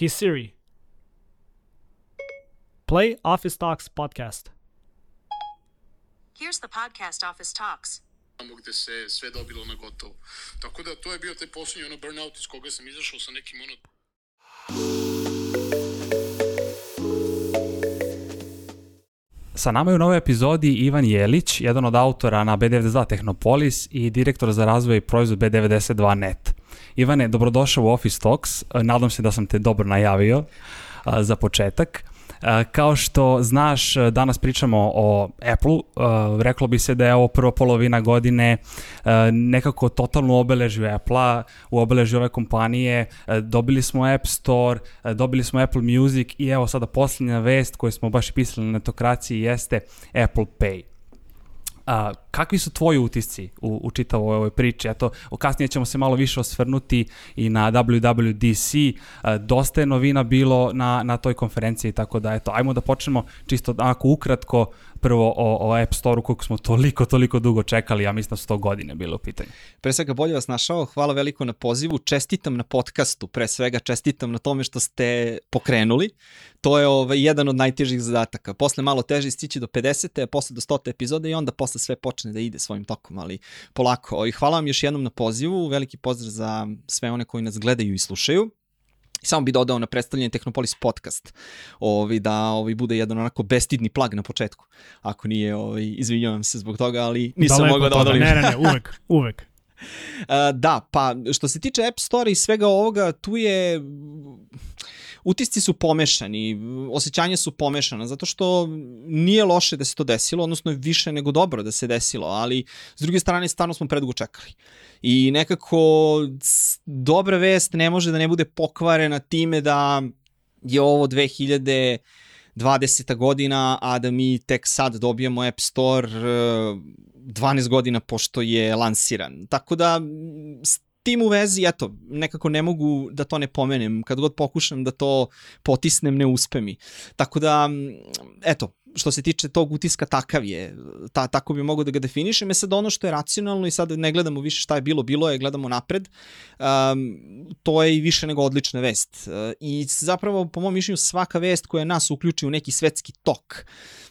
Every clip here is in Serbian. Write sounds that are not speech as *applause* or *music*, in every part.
Hey Siri. Play Office Talks podcast. Here's the podcast Office Talks. tamo gde se sve dobilo na gotovo. Tako da to je bio taj poslednji ono burnout iz koga sam izašao sa nekim ono Sa nama je u novoj epizodi Ivan Jelić, jedan od autora na B92 Technopolis i direktor za razvoj i proizvod B92.net. Ivane, dobrodošao u Office Talks. Nadam se da sam te dobro najavio a, za početak. A, Kao što znaš, danas pričamo o Apple. Reklo bi se da je ovo prva polovina godine nekako totalno obeležio Apple-a, u obeležju ove kompanije. Dobili smo App Store, dobili smo Apple Music i evo sada posljednja vest koju smo baš pisali na netokraciji jeste Apple Pay. Kakvi su tvoji utisci u, u čitavoj ovoj priči? Eto, kasnije ćemo se malo više osvrnuti i na WWDC. A, dosta je novina bilo na, na toj konferenciji, tako da, eto, ajmo da počnemo čisto onako ukratko prvo o, o App Store-u koliko smo toliko, toliko dugo čekali, ja mislim da su to godine bilo u pitanju. Pre svega bolje vas našao, hvala veliko na pozivu, čestitam na podcastu, pre svega čestitam na tome što ste pokrenuli. To je ovaj, jedan od najtežih zadataka. Posle malo teže stići do 50. a posle do 100. epizode i onda posle sve počne da ide svojim tokom, ali polako. I hvala vam još jednom na pozivu, veliki pozdrav za sve one koji nas gledaju i slušaju. Samo bi dodao na predstavljanje Technopolis podcast, ovi, da ovi, bude jedan onako bestidni plag na početku. Ako nije, ovi, izvinjavam se zbog toga, ali nisam Daleko mogao da odolim. Ne, ne, ne, uvek, *laughs* uvek. Uh, da, pa što se tiče App Store i svega ovoga, tu je utisci su pomešani, osjećanja su pomešana, zato što nije loše da se to desilo, odnosno više nego dobro da se desilo, ali s druge strane stvarno smo predugo čekali. I nekako dobra vest ne može da ne bude pokvarena time da je ovo 2000 20. godina, a da mi tek sad dobijemo App Store e, 12 godina pošto je lansiran. Tako da, tim u vezi, eto, nekako ne mogu da to ne pomenem. Kad god pokušam da to potisnem, ne uspe mi. Tako da, m, eto, što se tiče tog utiska takav je, ta, tako bi mogo da ga definišem. E sad ono što je racionalno i sad ne gledamo više šta je bilo, bilo je, gledamo napred, um, to je i više nego odlična vest. Uh, I zapravo, po mom mišljenju, svaka vest koja nas uključi u neki svetski tok,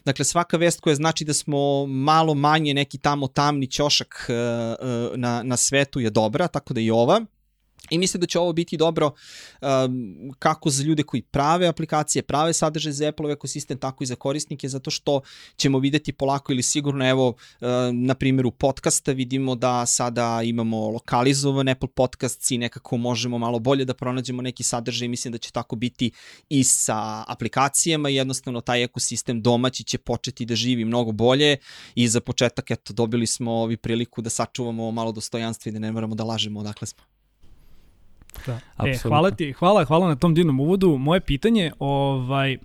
dakle svaka vest koja znači da smo malo manje neki tamo tamni ćošak uh, uh, na, na svetu je dobra, tako da i ova. I mislim da će ovo biti dobro um, kako za ljude koji prave aplikacije, prave sadržaje za Apple ekosistem, tako i za korisnike, zato što ćemo videti polako ili sigurno, evo, uh, na primjeru podcasta vidimo da sada imamo lokalizovan Apple podcast i nekako možemo malo bolje da pronađemo neki sadržaj i mislim da će tako biti i sa aplikacijama i jednostavno taj ekosistem domaći će početi da živi mnogo bolje i za početak, eto, dobili smo ovi priliku da sačuvamo malo dostojanstva i da ne moramo da lažemo odakle smo. Da. E, hvala ti, hvala, hvala na tom divnom uvodu. Moje pitanje, ovaj,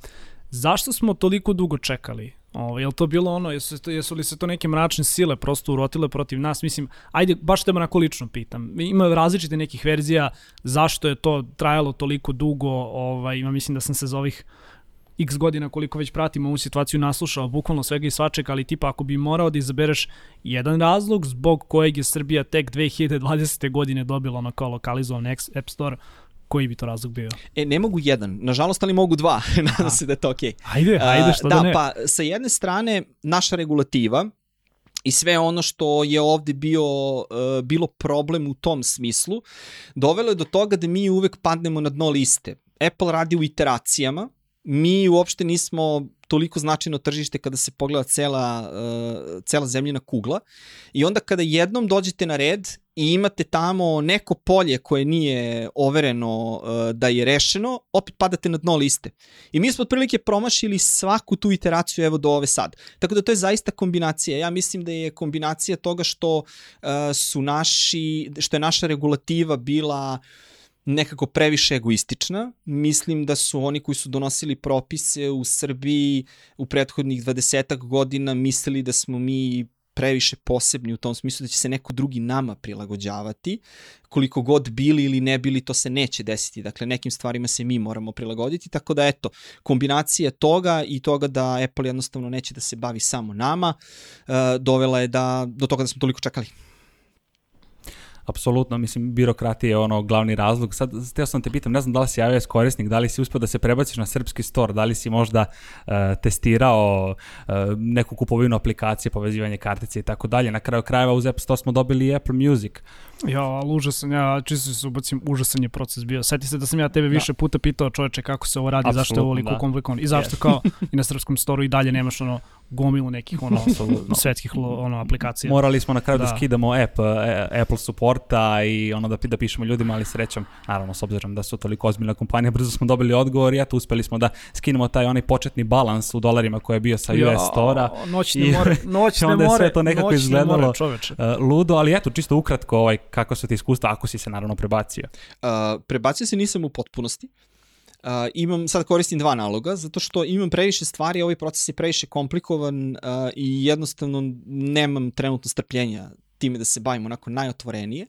zašto smo toliko dugo čekali? Ovaj, je li to bilo ono, jesu, jesu li se to neke mračne sile prosto urotile protiv nas? Mislim, ajde, baš te onako lično pitam. Ima različite nekih verzija zašto je to trajalo toliko dugo. Ovaj, ima, mislim da sam se za ovih x godina koliko već pratim ovu situaciju naslušao bukvalno svega i svačega, ali tipa ako bi morao da izabereš jedan razlog zbog kojeg je Srbija tek 2020. godine dobila ono kao lokalizovan App Store, koji bi to razlog bio? E, ne mogu jedan, nažalost, ali mogu dva, *laughs* nadam se da je to okej. Ajde, ajde, što da, da, ne. pa sa jedne strane naša regulativa i sve ono što je ovde bio, uh, bilo problem u tom smislu, dovelo je do toga da mi uvek padnemo na dno liste. Apple radi u iteracijama, mi uopšte nismo toliko značajno tržište kada se pogleda cela, uh, cela zemljina kugla i onda kada jednom dođete na red i imate tamo neko polje koje nije overeno uh, da je rešeno, opet padate na dno liste. I mi smo otprilike promašili svaku tu iteraciju evo do ove sad. Tako da to je zaista kombinacija. Ja mislim da je kombinacija toga što uh, su naši, što je naša regulativa bila nekako previše egoistična. Mislim da su oni koji su donosili propise u Srbiji u prethodnih 20 godina mislili da smo mi previše posebni u tom smislu da će se neko drugi nama prilagođavati. Koliko god bili ili ne bili, to se neće desiti. Dakle, nekim stvarima se mi moramo prilagoditi, tako da eto, kombinacija toga i toga da Apple jednostavno neće da se bavi samo nama, uh, dovela je da, do toga da smo toliko čekali. Apsolutno, mislim, birokratija je ono glavni razlog. Sad, htio sam te pitam, ne znam da li si iOS korisnik, da li si uspio da se prebaciš na srpski store, da li si možda uh, testirao uh, neku kupovinu aplikacije, povezivanje kartice i tako dalje. Na kraju krajeva uz App Store smo dobili i Apple Music. Ja, ali užasan, ja čisto se ubacim, užasan je proces bio. Sjeti se da sam ja tebe više puta pitao čoveče kako se ovo radi, Apsolutno, zašto je ovo ovoliko da. komplikovan i zašto Yes. kao i na srpskom storu i dalje nemaš ono gomilu nekih ono svetskih lo- ono aplikacija. Morali smo na kraju da, Da. skidamo app, e, Apple supporta i ono da, da pišemo ljudima, ali srećom, naravno, s obzirom da su toliko ozbiljna kompanija, brzo smo dobili odgovor i eto, uspeli smo da skinemo taj onaj početni balans u dolarima koji je bio sa US Store-a. Noćne I- more, *laughs* noćne onda je sve to nekako izgledalo more, čoveče. Uh, ludo, ali eto, čisto ukratko, ovaj, kako su ti iskustva, ako si se naravno prebacio. Uh, prebacio se nisam u potpunosti. Uh, imam, sad koristim dva naloga, zato što imam previše stvari, ovaj proces je previše komplikovan uh, i jednostavno nemam trenutno strpljenja time da se bavim onako najotvorenije.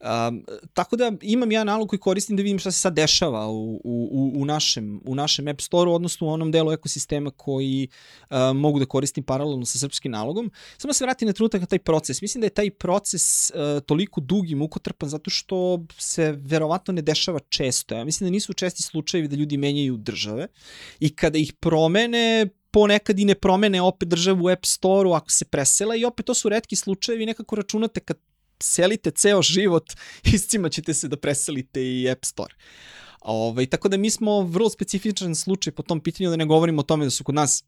Um, tako da imam ja nalog koji koristim da vidim šta se sad dešava u, u, u- našem, u našem App Store-u, odnosno u onom delu ekosistema koji uh, mogu da koristim paralelno sa srpskim nalogom. Samo se vratim na trenutak na taj proces. Mislim da je taj proces uh, toliko dug i mukotrpan zato što se verovatno ne dešava često. Ja mislim da nisu česti slučajevi da ljudi menjaju države i kada ih promene, ponekad i ne promene opet državu u App Store-u ako se presela i opet to su redki slučajevi, nekako računate kad selite ceo život, *laughs* iscima ćete se da preselite i App Store. Ovaj, tako da mi smo vrlo specifičan slučaj po tom pitanju, da ne govorimo o tome da su kod nas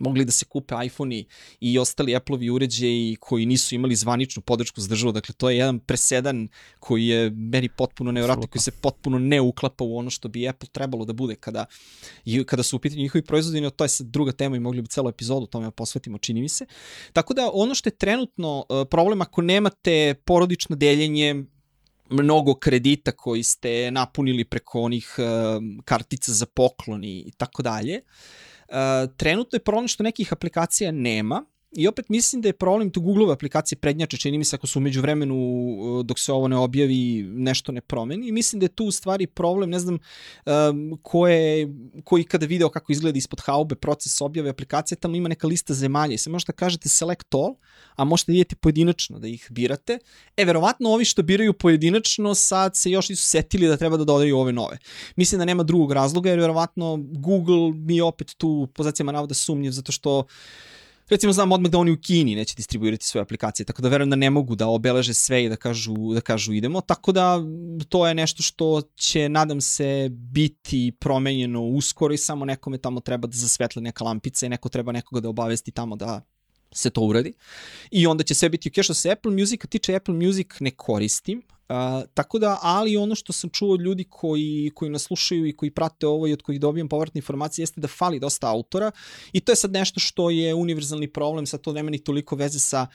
mogli da se kupe iPhone-i i ostali Apple-ovi uređaji koji nisu imali zvaničnu podršku za državu. Dakle, to je jedan presedan koji je meni potpuno nevjerojatno, Apsolutno. koji se potpuno ne uklapa u ono što bi Apple trebalo da bude kada, i kada su u pitanju njihovi proizvodi, no to je sad druga tema i mogli bi celu epizodu tome da posvetimo, čini mi se. Tako da ono što je trenutno uh, problem ako nemate porodično deljenje, mnogo kredita koji ste napunili preko onih uh, kartica za pokloni i tako dalje. Uh, trenutno je problem što nekih aplikacija nema i opet mislim da je problem tu Google-ove aplikacije prednjače, čini mi se ako su umeđu vremenu uh, dok se ovo ne objavi nešto ne promeni i mislim da je tu u stvari problem, ne znam um, ko je, koji kada video kako izgleda ispod haube proces objave aplikacije, tamo ima neka lista zemalja i se možete kažete select all, a možete vidjeti pojedinačno da ih birate. E, verovatno ovi što biraju pojedinačno sad se još nisu setili da treba da dodaju ove nove. Mislim da nema drugog razloga jer verovatno Google mi opet tu u pozicijama navoda sumnjiv zato što recimo znam odmah da oni u Kini neće distribuirati svoje aplikacije, tako da verujem da ne mogu da obeleže sve i da kažu, da kažu idemo, tako da to je nešto što će, nadam se, biti promenjeno uskoro i samo nekome tamo treba da zasvetle neka lampica i neko treba nekoga da obavesti tamo da se to uradi. I onda će sve biti ok. Što se Apple Music tiče, Apple Music ne koristim. Uh, tako da, ali ono što sam čuo od ljudi koji, koji nas slušaju i koji prate ovo i od kojih dobijam povratne informacije jeste da fali dosta autora i to je sad nešto što je univerzalni problem, sad to nema ni toliko veze sa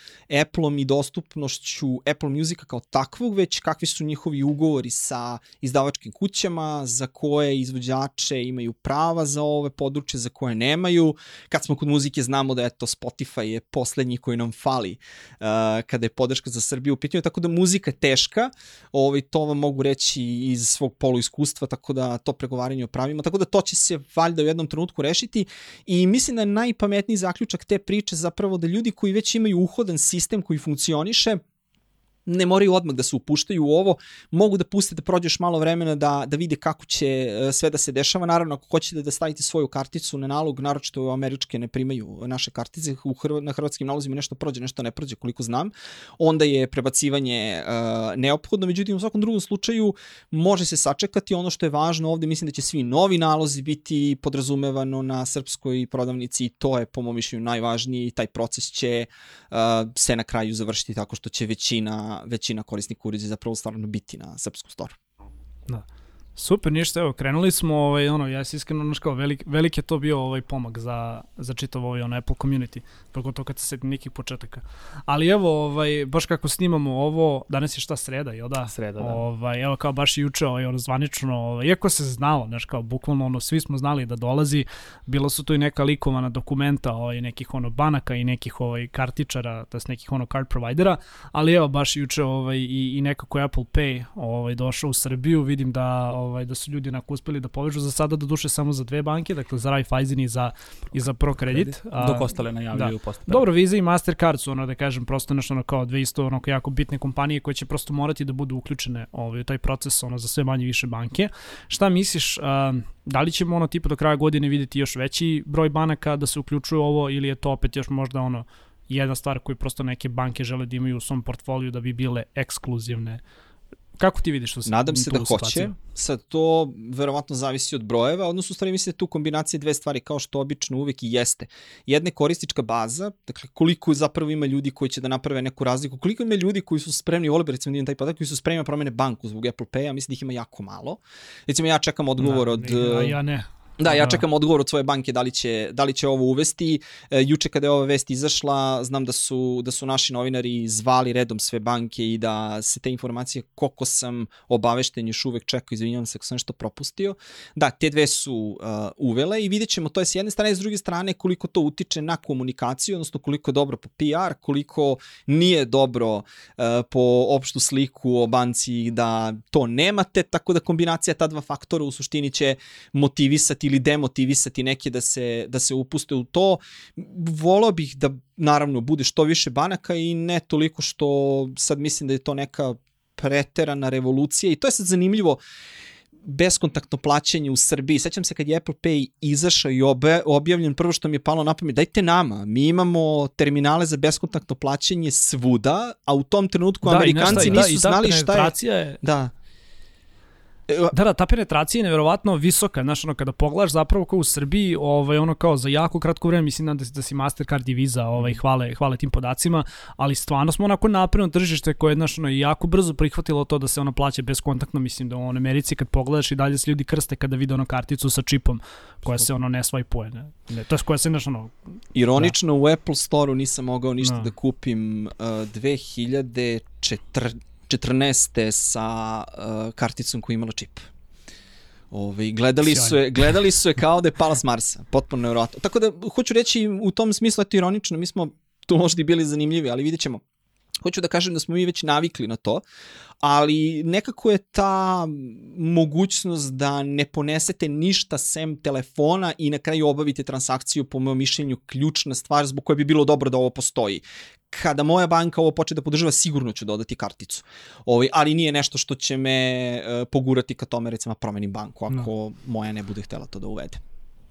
Appleom i dostupnošću Apple Musica kao takvog, već kakvi su njihovi ugovori sa izdavačkim kućama, za koje izvođače imaju prava za ove područje, za koje nemaju. Kad smo kod muzike znamo da eto Spotify je poslednji koji nam fali uh, kada je podrška za Srbiju u pitanju, tako da muzika je teška, ovaj, to vam mogu reći iz svog polu iskustva, tako da to pregovaranje o pravima, tako da to će se valjda u jednom trenutku rešiti. I mislim da je najpametniji zaključak te priče zapravo da ljudi koji već imaju uhodan sistem koji funkcioniše, ne moraju odmah da se upuštaju u ovo, mogu da puste da prođe još malo vremena da, da vide kako će e, sve da se dešava. Naravno, ako hoćete da stavite svoju karticu na nalog, naročito američke ne primaju naše kartice, u Hrv na hrvatskim nalozima nešto prođe, nešto ne prođe, koliko znam, onda je prebacivanje uh, neophodno, međutim u svakom drugom slučaju može se sačekati. Ono što je važno ovde, mislim da će svi novi nalozi biti podrazumevano na srpskoj prodavnici i to je po mom mišljenju najvažnije i taj proces će uh, se na kraju završiti tako što će većina većina korisnika uređaja zapravo stvarno biti na srpskom storu. Super, ništa, evo, krenuli smo, ovaj, ono, ja se iskreno, znaš kao, velik, velik je to bio ovaj pomak za, za čitav ovaj, ono, Apple community, pogotovo kad se setim nekih početaka. Ali evo, ovaj, baš kako snimamo ovo, danas je šta sreda, jel da? Sreda, da. Ovaj, evo, kao baš juče, ovaj, ono, zvanično, ovaj, iako se znalo, znaš, kao, bukvalno, ono, svi smo znali da dolazi, bilo su tu i neka likovana dokumenta, ovaj, nekih, ono, banaka i nekih, ovaj, kartičara, to jest nekih, ono, card providera, ali evo, baš juče, ovaj, i, i nekako Apple Pay, ovaj, došao u Srbiju, vidim da, ovaj, da su ljudi onako uspeli da povežu za sada do duše samo za dve banke, dakle za Raiffeisen i za, i za ProCredit. A, Dok ostale najavljuju da. postepeno. Dobro, Visa i Mastercard su ono da kažem prosto nešto ono kao dve isto ono jako bitne kompanije koje će prosto morati da budu uključene ovaj, u taj proces ono za sve manje više banke. Šta misliš, a, da li ćemo ono tipa do kraja godine videti još veći broj banaka da se uključuju ovo ili je to opet još možda ono jedna stvar koju prosto neke banke žele da imaju u svom portfoliju da bi bile ekskluzivne. Kako ti vidiš to? Nadam se da situaciju? hoće. Sad to verovatno zavisi od brojeva, odnosno u stvari mislim da tu kombinacija dve stvari kao što obično uvek i jeste. Jedna je korisnička baza, dakle koliko zapravo ima ljudi koji će da naprave neku razliku, koliko ima ljudi koji su spremni, bi recimo da taj podatak, koji su spremni da promene banku zbog Apple Pay-a, mislim da ih ima jako malo. Recimo ja čekam odgovor Da, od... a ja ne. Da, ja čekam odgovor od svoje banke da li će, da li će ovo uvesti. E, juče kada je ova vest izašla, znam da su, da su naši novinari zvali redom sve banke i da se te informacije, koliko sam obavešten, još uvek čekao, izvinjavam se ako sam nešto propustio. Da, te dve su uh, uvele i vidjet ćemo to je s jedne strane, s druge strane koliko to utiče na komunikaciju, odnosno koliko je dobro po PR, koliko nije dobro uh, po opštu sliku o banci da to nemate, tako da kombinacija ta dva faktora u suštini će motivisati ili demotivisati neke da se, da se upuste u to. Volao bih da naravno bude što više banaka i ne toliko što sad mislim da je to neka preterana revolucija i to je sad zanimljivo beskontaktno plaćanje u Srbiji. Sećam se kad je Apple Pay izašao i objavljen, prvo što mi je palo na pamet, dajte nama, mi imamo terminale za beskontaktno plaćanje svuda, a u tom trenutku Da, i Amerikanci nešto, da, nisu i ta znali šta je... je Da. E, Da, da, ta penetracija je neverovatno visoka, znaš, ono, kada pogledaš zapravo kao u Srbiji, ovaj, ono kao za jako kratko vreme, mislim da, da si Mastercard i Visa, ovaj, hvale, hvale tim podacima, ali stvarno smo onako napredno tržište koje je, znaš, ono, jako brzo prihvatilo to da se ono plaća bezkontaktno, mislim da u ono, Americi kad pogledaš i dalje se ljudi krste kada vide ono karticu sa čipom koja se ono ne swipuje, ne, ne to je koja se, znaš, ono, Ironično, u Apple Store-u nisam mogao ništa Da. da kupim uh, 2014. sa uh, karticom koja je imala čip. Ove, gledali, su je, gledali su je kao da je pala s Marsa, potpuno nevjerojatno. Tako da, hoću reći, u tom smislu, eto ironično, mi smo tu možda i bili zanimljivi, ali vidjet ćemo. Hoću da kažem da smo mi već navikli na to, ali nekako je ta mogućnost da ne ponesete ništa sem telefona i na kraju obavite transakciju, po mojom mišljenju, ključna stvar zbog koje bi bilo dobro da ovo postoji. Kada moja banka ovo počne da podržava, sigurno ću dodati karticu. Ovaj, ali nije nešto što će me e, pogurati ka tome, recimo, promenim banku, ako moja ne bude htela to da uvede.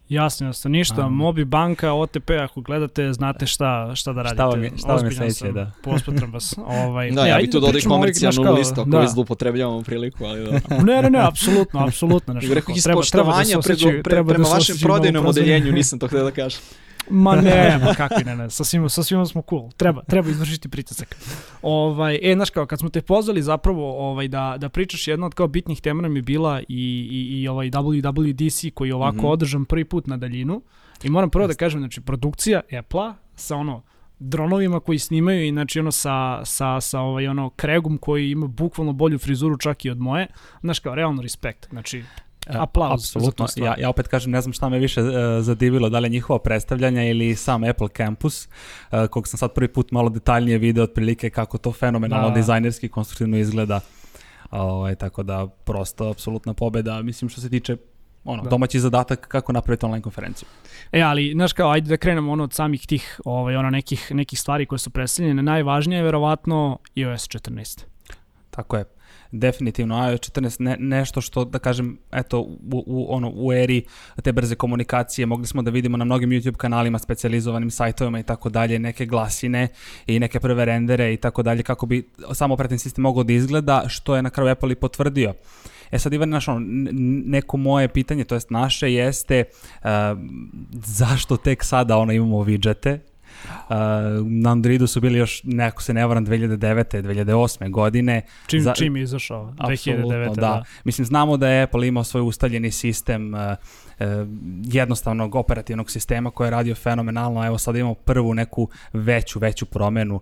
jasno, jasno, ništa, Um. Mobi banka, OTP, ako gledate, znate šta, šta da radite. Šta vam je- šta vam je sledeće, sam, da. *laughs* Pospatram vas. Ovaj, Da, ne, ja bih tu dodao i komercijalnu kao- listu, ako da. da. zlupotrebljavamo priliku, ali da. *laughs* Ne, ne, ne, apsolutno, apsolutno. Nešto, Rekao ih iz treba, treba da se poštovanja treba prema da se vašem prodajnom odeljenju, *laughs* nisam to htio da kažem. Ma ne, ma kakvi ne, ne, sa svima, sa svima smo cool. Treba, treba izvršiti pritisak. Ovaj, e, znaš kao, kad smo te pozvali zapravo ovaj, da, da pričaš jedna od kao bitnih tema nam je bila i, i, i ovaj WWDC koji je ovako mm. -hmm. održan prvi put na daljinu. I moram prvo da kažem, znači, produkcija Apple-a sa ono, dronovima koji snimaju i znači ono sa, sa, sa ovaj ono Craigom koji ima bukvalno bolju frizuru čak i od moje, znaš kao realno respekt, znači aplauz za Apsolutno. Ja, ja opet kažem, ne znam šta me više uh, zadivilo, da li je njihovo predstavljanje ili sam Apple Campus, uh, kog sam sad prvi put malo detaljnije video otprilike kako to fenomenalno Da. dizajnerski konstruktivno izgleda. Ovaj, tako da, prosto, apsolutna pobeda, mislim što se tiče ono, Da. domaći zadatak kako napraviti online konferenciju. E, ali, znaš kao, ajde da krenemo ono od samih tih, ovaj, ono nekih, nekih stvari koje su predstavljene. Najvažnije je verovatno iOS 14. Tako je. Definitivno iOS 14 ne, nešto što da kažem eto u, u ono u eri te brze komunikacije mogli smo da vidimo na mnogim YouTube kanalima specijalizovanim sajtovima i tako dalje neke glasine i neke prve rendere i tako dalje kako bi sam operativni sistem mogao da izgleda što je na kraju Apple i potvrdio. E sad Ivan, znaš, ono, neko moje pitanje, to jest naše, jeste uh, zašto tek sada ono imamo widgete, Uh, na Androidu su bili još, nekako se ne varam, 2009. 2008. godine. Čim, Za- čim je izašao? Apsolutno, 2009. da. da. Mislim, znamo da je Apple imao svoj ustaljeni sistem uh, uh, jednostavnog operativnog sistema koji je radio fenomenalno. Evo sad imamo prvu neku veću, veću promenu.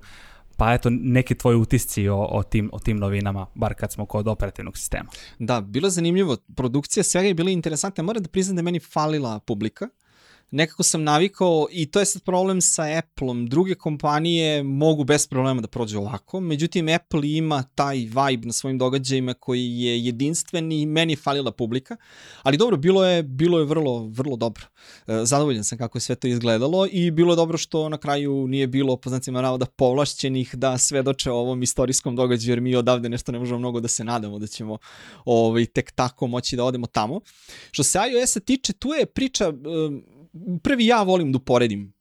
Pa eto, neki tvoji utisci o, o, tim, o tim novinama, bar kad smo kod operativnog sistema. Da, bilo je zanimljivo. Produkcija svega je bila interesantna. Moram da priznam da je meni falila publika. Nekako sam navikao i to je sad problem sa Appleom. Druge kompanije mogu bez problema da prođu ovako, međutim Apple ima taj vibe na svojim događajima koji je jedinstven i meni je falila publika, ali dobro, bilo je, bilo je vrlo, vrlo dobro. E, zadovoljan sam kako je sve to izgledalo i bilo je dobro što na kraju nije bilo, po znacima navoda, povlašćenih da svedoče o ovom istorijskom događaju, jer mi odavde nešto ne možemo mnogo da se nadamo da ćemo ovaj, tek tako moći da odemo tamo. Što se iOS-a tiče, tu je priča, prvi ja volim da uporedim.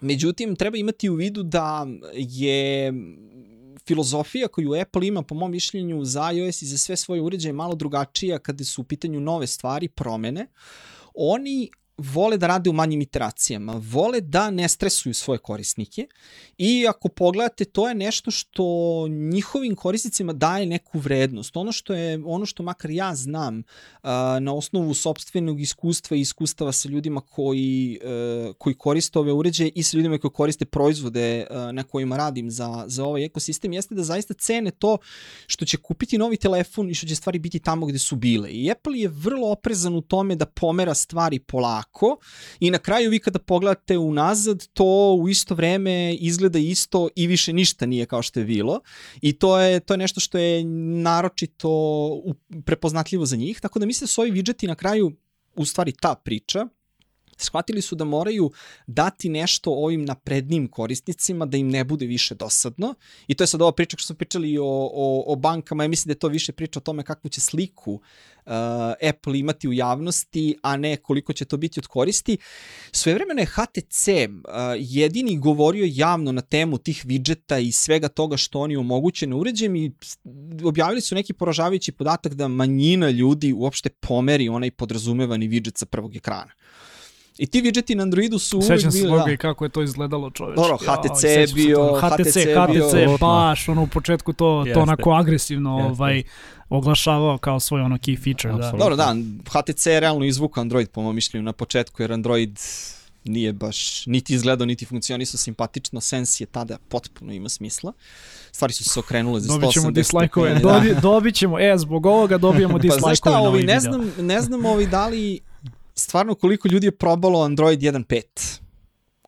Međutim, treba imati u vidu da je filozofija koju Apple ima, po mom mišljenju, za iOS i za sve svoje uređaje malo drugačija kada su u pitanju nove stvari, promene. Oni vole da rade u manjim iteracijama, vole da ne stresuju svoje korisnike i ako pogledate to je nešto što njihovim korisnicima daje neku vrednost. Ono što je ono što makar ja znam na osnovu sopstvenog iskustva i iskustava sa ljudima koji uh, koji koriste ove uređaje i sa ljudima koji koriste proizvode uh, na kojima radim za za ovaj ekosistem jeste da zaista cene to što će kupiti novi telefon i što će stvari biti tamo gde su bile. I Apple je vrlo oprezan u tome da pomera stvari polako tako i na kraju vi kada pogledate unazad to u isto vreme izgleda isto i više ništa nije kao što je bilo. I to je, to je nešto što je naročito prepoznatljivo za njih, tako da mislim da su ovi widgeti na kraju u stvari ta priča shvatili su da moraju dati nešto ovim naprednim korisnicima da im ne bude više dosadno i to je sad ova priča što smo pričali o, o, o bankama, ja mislim da je to više priča o tome kakvu će sliku uh, Apple imati u javnosti, a ne koliko će to biti od koristi. Svojevremeno je HTC uh, jedini govorio javno na temu tih widgeta i svega toga što oni omoguće na uređajem i objavili su neki poražavajući podatak da manjina ljudi uopšte pomeri onaj podrazumevani widget sa prvog ekrana. I ti widgeti na Androidu su uvijek bili... Sećam se da. i kako je to izgledalo čoveč. Dobro, HTC je bio... HTC, HTC, baš, ono u početku to, to onako agresivno Jeste. ovaj, oglašavao kao svoj ono key feature. Da. Dobro, da, HTC je realno izvukao Android po mojom mišljenju na početku, jer Android nije baš niti izgledao, niti funkcionisao simpatično, Sense je tada potpuno ima smisla. Stvari su se okrenule za 180 Dobit ćemo dislike-ove, da. Dobi, dobit ćemo, e, zbog ovoga dobijemo dislike-ove pa, znaš šta, na ovi, ne znam, ne znam ovi da li stvarno koliko ljudi je probalo Android 1.5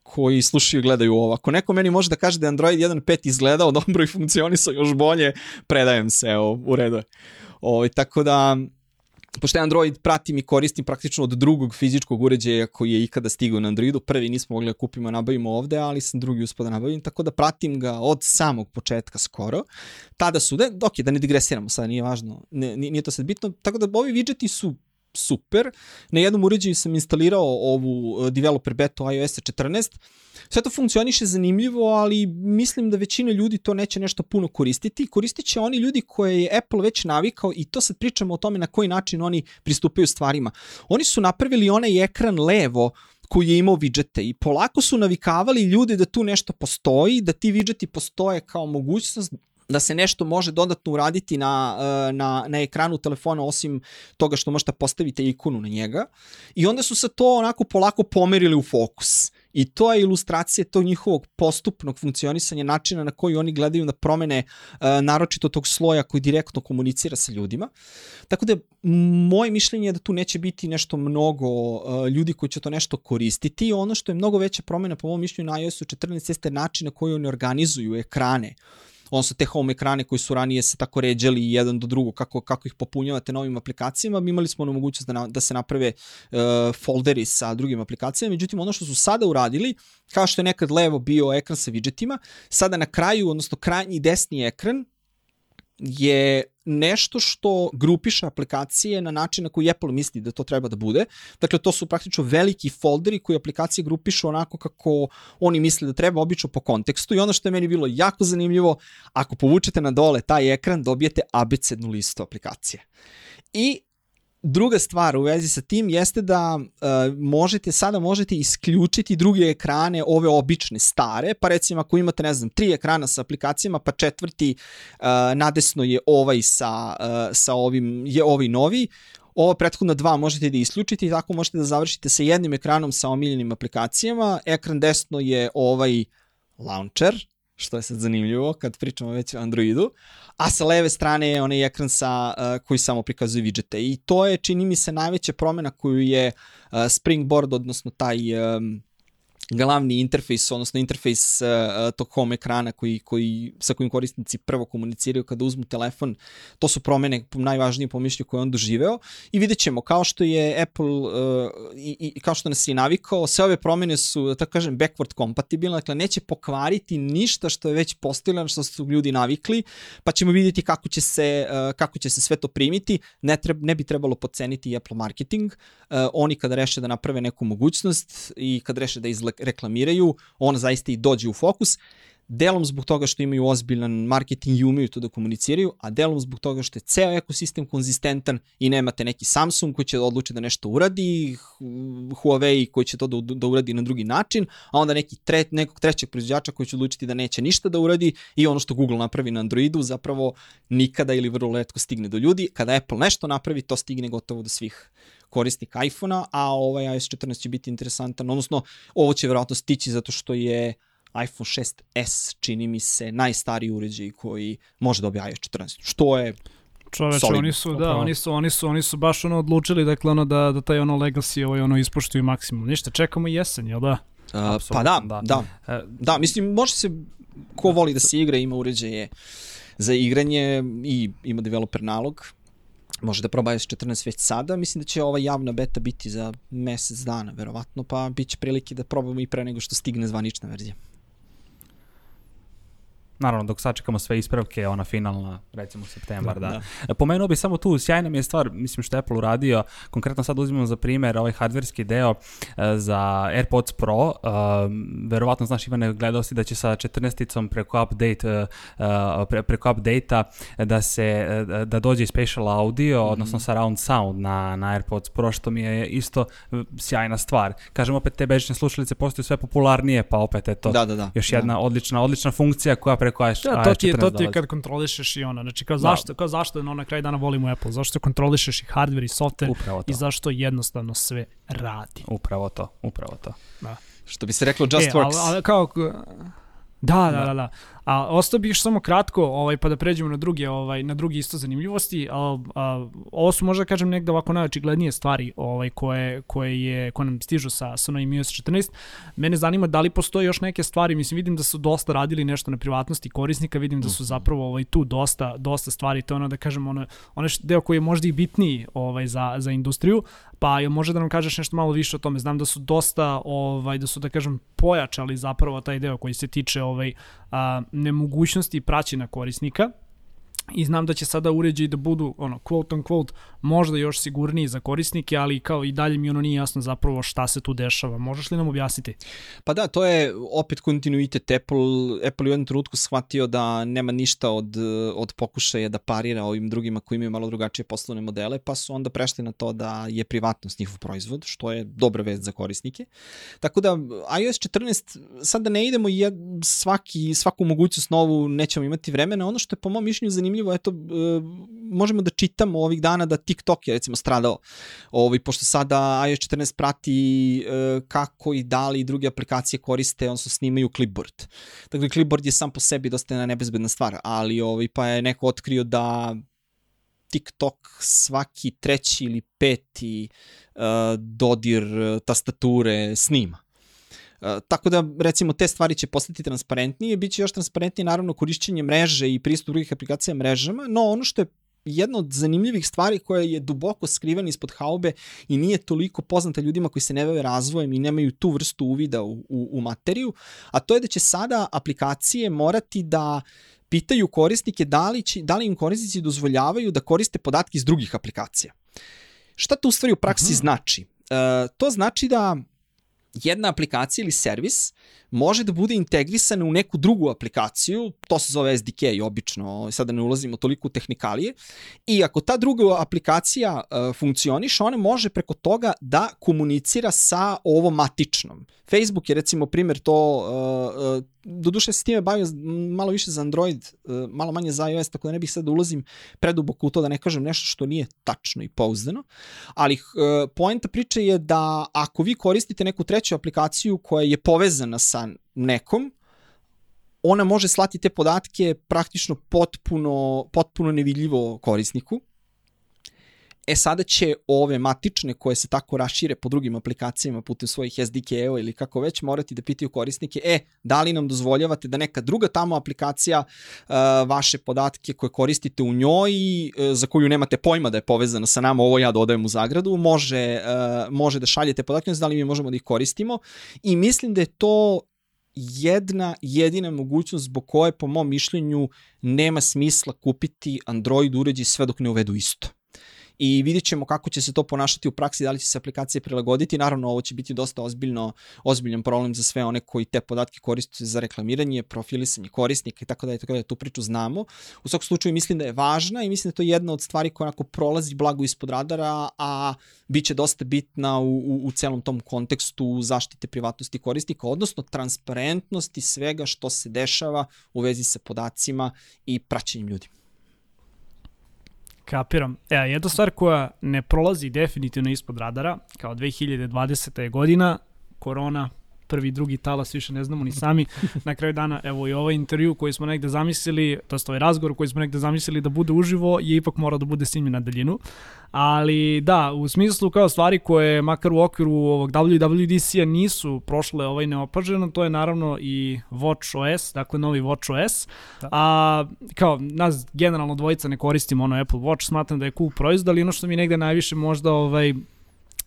koji slušaju i gledaju ovo. Ako neko meni može da kaže da je Android 1.5 izgledao dobro i funkcionisao još bolje, predajem se, evo, u redu. Ovo, ovaj, tako da, pošto je Android pratim i koristim praktično od drugog fizičkog uređaja koji je ikada stigao na Androidu, prvi nismo mogli da kupimo, nabavimo ovde, ali sam drugi uspio da nabavim, tako da pratim ga od samog početka skoro. Tada su, da, ok, da ne digresiramo sad, nije važno, ne, nije to sad bitno, tako da ovi widgeti su super. Na jednom uređaju sam instalirao ovu eh, developer beta iOS 14. Sve to funkcioniše zanimljivo, ali mislim da većina ljudi to neće nešto puno koristiti. Koristit će oni ljudi koje je Apple već navikao i to sad pričamo o tome na koji način oni pristupaju stvarima. Oni su napravili onaj ekran levo koji je imao widgete i polako su navikavali ljudi da tu nešto postoji, da ti widgeti postoje kao mogućnost da se nešto može dodatno uraditi na, e, na, na ekranu telefona osim toga što možete postaviti ikonu na njega i onda su se to onako polako pomerili u fokus. I to je ilustracija tog njihovog postupnog funkcionisanja, načina na koji oni gledaju da promene uh, naročito tog sloja koji direktno komunicira sa ljudima. Tako da moje mišljenje je da tu neće biti nešto mnogo uh, ljudi koji će to nešto koristiti. Ono što je mnogo veća promena po mom mišljenju na iOS-u 14 jeste način na koji oni organizuju ekrane odnosno te home ekrane koji su ranije se tako ređali jedan do drugog, kako, kako ih popunjavate novim aplikacijama, mi imali smo ono mogućnost da, na, da se naprave uh, folderi sa drugim aplikacijama, međutim ono što su sada uradili, kao što je nekad levo bio ekran sa widgetima, sada na kraju, odnosno krajnji desni ekran je nešto što grupiše aplikacije na način na koji Apple misli da to treba da bude. Dakle, to su praktično veliki folderi koji aplikacije grupišu onako kako oni misle da treba, obično po kontekstu. I ono što je meni bilo jako zanimljivo, ako povučete na dole taj ekran, dobijete abecednu listu aplikacije. I druga stvar u vezi sa tim jeste da uh, možete sada možete isključiti druge ekrane, ove obične stare, pa recimo ako imate ne znam tri ekrana sa aplikacijama, pa četvrti uh, nadesno je ovaj sa uh, sa ovim je ovaj novi, ova prethodna dva možete da isključite i tako možete da završite sa jednim ekranom sa omiljenim aplikacijama. Ekran desno je ovaj launcher, što je sad zanimljivo kad pričamo već o Androidu, a sa leve strane je onaj ekran sa, uh, koji samo prikazuje widgete. I to je, čini mi se, najveća promena koju je uh, Springboard, odnosno taj um, glavni interfejs, odnosno interfejs uh, tog home ekrana koji, koji, sa kojim korisnici prvo komuniciraju kada uzmu telefon, to su promene najvažnije po mišlju koje on doživeo i vidjet ćemo, kao što je Apple uh, i, i kao što nas je navikao, sve ove promene su, da tako kažem, backward compatibilne, dakle neće pokvariti ništa što je već postavljeno, što su ljudi navikli, pa ćemo vidjeti kako će se, uh, kako će se sve to primiti, ne, treb, ne bi trebalo poceniti Apple marketing, uh, oni kada reše da naprave neku mogućnost i kad reše da izle, reklamiraju, on zaista i dođe u fokus, delom zbog toga što imaju ozbiljan marketing i umeju to da komuniciraju, a delom zbog toga što je ceo ekosistem konzistentan i nemate neki Samsung koji će da odluči da nešto uradi, Huawei koji će to da, da uradi na drugi način, a onda neki tre, nekog trećeg proizvođača koji će odlučiti da neće ništa da uradi i ono što Google napravi na Androidu zapravo nikada ili vrlo letko stigne do ljudi. Kada Apple nešto napravi, to stigne gotovo do svih korisnika iPhone-a, a ovaj iOS 14 će biti interesantan, odnosno ovo će verovatno stići zato što je iPhone 6s, čini mi se, najstariji uređaj koji može da dobije iOS 14, što je Čoveče, oni su, da, Upravo. oni su, oni su, oni su baš ono odlučili, dakle, ono da, da taj ono legacy ovaj, ono ispoštuju maksimum. Ništa, čekamo jesen, jel da? Uh, pa da, da. da, da. E, Da, mislim, može se, ko voli da se igra, ima uređaje za igranje i ima developer nalog, može da proba iOS 14 već sada, mislim da će ova javna beta biti za mesec dana, verovatno, pa bit će prilike da probamo i pre nego što stigne zvanična verzija. Naravno, dok sačekamo sve ispravke, ona finalna, recimo septembar, da. Da, da. Pomenuo bi samo tu, sjajna mi je stvar, mislim što je Apple uradio, konkretno sad uzimamo za primer ovaj hardverski deo e, za AirPods Pro, uh, verovatno znaš Ivane, gledao si da će sa 14-icom preko update, uh, pre, preko update-a da se, da dođe i spatial audio, mm -hmm. odnosno surround sound na, na AirPods Pro, što mi je isto sjajna stvar. Kažem, opet te bežične slušalice postaju sve popularnije, pa opet je to Da, da, da. još jedna odlična, odlična funkcija koja preko iOS Da, to ti je, to ti je kad kontrolišeš i ono, znači kao zašto, kao zašto no, na kraju dana volimo Apple, zašto kontrolišeš i hardware i software Upravo to. i zašto jednostavno sve radi. Upravo to, upravo to. Da. Što bi se reklo Just e, Works. Ali, ali kao, da, da, da, da. A ostao bih još samo kratko, ovaj pa da pređemo na druge, ovaj na drugi isto zanimljivosti. A, a, ovo su možda kažem negde ovako najočiglednije stvari, ovaj koje koje je koje nam stižu sa sa novim iOS 14. Mene zanima da li postoje još neke stvari, mislim vidim da su dosta radili nešto na privatnosti korisnika, vidim da su zapravo ovaj tu dosta dosta stvari, to je ono da kažem ono onaj deo koji je možda i bitniji ovaj za za industriju, pa jel može da nam kažeš nešto malo više o tome? Znam da su dosta ovaj da su da kažem pojačali zapravo taj deo koji se tiče ovaj a, nemogućnosti praćenja korisnika i znam da će sada uređaji da budu ono quote on quote možda još sigurniji za korisnike, ali kao i dalje mi ono nije jasno zapravo šta se tu dešava. Možeš li nam objasniti? Pa da, to je opet kontinuitet Apple. Apple u jednom trenutku shvatio da nema ništa od, od pokušaja da parira ovim drugima koji imaju malo drugačije poslovne modele, pa su onda prešli na to da je privatnost njihov proizvod, što je dobra vest za korisnike. Tako da iOS 14, sad da ne idemo jed, svaki, svaku mogućnost novu nećemo imati vremena, ono što je po mom mišljenju zanimljivo, eto, možemo da čitamo ovih dana da TikTok je recimo stradao, ovaj, pošto sada iOS 14 prati e, kako i da li druge aplikacije koriste, odnosno snimaju clipboard. Dakle, clipboard je sam po sebi dosta jedna nebezbedna stvar, ali ovaj, pa je neko otkrio da TikTok svaki treći ili peti uh, dodir tastature snima. Uh, tako da, recimo, te stvari će postati transparentnije, bit će još transparentnije, naravno, korišćenje mreže i pristup drugih aplikacija mrežama, no ono što je jedna od zanimljivih stvari koja je duboko skrivena ispod haube i nije toliko poznata ljudima koji se ne bave razvojem i nemaju tu vrstu uvida u, u, u materiju, a to je da će sada aplikacije morati da pitaju korisnike da li, će, da li im korisnici dozvoljavaju da koriste podatke iz drugih aplikacija. Šta to u stvari u praksi uh -huh. znači? E, to znači da jedna aplikacija ili servis može da bude integrisana u neku drugu aplikaciju, to se zove SDK obično, sada ne ulazimo toliko u tehnikalije, i ako ta druga aplikacija uh, funkcioniš, ona može preko toga da komunicira sa ovom matičnom. Facebook je recimo primjer to, uh, uh, doduše se time bavio malo više za Android, malo manje za iOS, tako da ne bih sad da ulazim preduboko u to da ne kažem nešto što nije tačno i pouzdano, ali poenta priče je da ako vi koristite neku treću aplikaciju koja je povezana sa nekom, ona može slati te podatke praktično potpuno, potpuno nevidljivo korisniku. E sada će ove matične koje se tako rašire po drugim aplikacijama putem svojih SDK-eva ili kako već morati da pitaju korisnike, e, da li nam dozvoljavate da neka druga tamo aplikacija uh, vaše podatke koje koristite u njoj, uh, za koju nemate pojma da je povezana sa nama, ovo ja dodajem u zagradu, može, uh, može da šaljete podatke, da li mi možemo da ih koristimo. I mislim da je to jedna jedina mogućnost zbog koje po mom mišljenju nema smisla kupiti Android uređaj sve dok ne uvedu isto i vidjet ćemo kako će se to ponašati u praksi, da li će se aplikacije prilagoditi. Naravno, ovo će biti dosta ozbiljno, ozbiljan problem za sve one koji te podatke koriste za reklamiranje, profilisanje korisnika i tako da je tako da tu priču znamo. U svakom slučaju mislim da je važna i mislim da je to jedna od stvari koja onako prolazi blago ispod radara, a bit će dosta bitna u, u, u celom tom kontekstu zaštite privatnosti korisnika, odnosno transparentnosti svega što se dešava u vezi sa podacima i praćenjem ljudi. Kapiram. E, jedna stvar koja ne prolazi definitivno ispod radara, kao 2020. je godina, korona, prvi, drugi talas, više ne znamo ni sami. Na kraju dana, evo i ovaj intervju koji smo negde zamislili, to je ovaj razgovor koji smo negde zamislili da bude uživo, je ipak mora da bude snimljen na daljinu. Ali da, u smislu kao stvari koje makar u okviru ovog WWDC-a nisu prošle ovaj neopaženo, to je naravno i Watch OS, dakle novi Watch OS. Da. A kao nas generalno dvojica ne koristimo ono Apple Watch, smatram da je cool proizvod, ali ono što mi negde najviše možda ovaj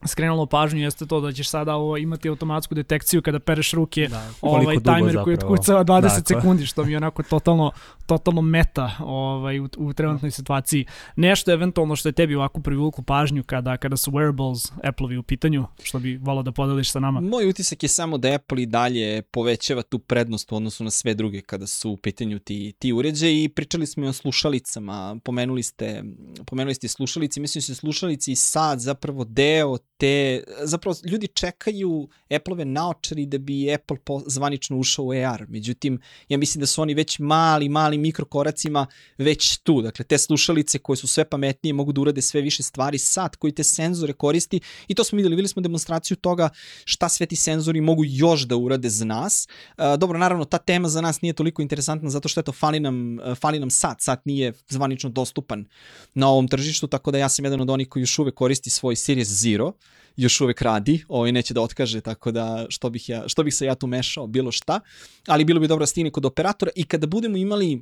skrenulo pažnju jeste to da ćeš sada ovo imati automatsku detekciju kada pereš ruke, da, ovaj timer koji otkucava 20 dakle. sekundi, što mi je onako totalno, totalno meta ovaj, u, u trenutnoj situaciji. Nešto eventualno što je tebi ovako privuklo pažnju kada, kada su wearables Apple-ovi u pitanju, što bi volao da podeliš sa nama? Moj utisak je samo da Apple i dalje povećava tu prednost u odnosu na sve druge kada su u pitanju ti, ti uređaji i pričali smo i o slušalicama, pomenuli ste, pomenuli ste slušalice, mislim da se slušalici i sad zapravo deo te, zapravo ljudi čekaju Apple-ove naočari da bi Apple po, zvanično ušao u AR. Međutim, ja mislim da su oni već mali, mali mikrokoracima već tu. Dakle, te slušalice koje su sve pametnije mogu da urade sve više stvari. Sad koji te senzore koristi i to smo videli, videli smo demonstraciju toga šta sve ti senzori mogu još da urade za nas. Uh, dobro, naravno, ta tema za nas nije toliko interesantna zato što eto, fali nam, fali nam sat. Sat nije zvanično dostupan na ovom tržištu, tako da ja sam jedan od onih koji još uvek koristi svoj Series Zero još uvek radi, ovaj neće da otkaže, tako da što bih, ja, što bih se ja tu mešao, bilo šta, ali bilo bi dobro da stigne kod operatora i kada budemo imali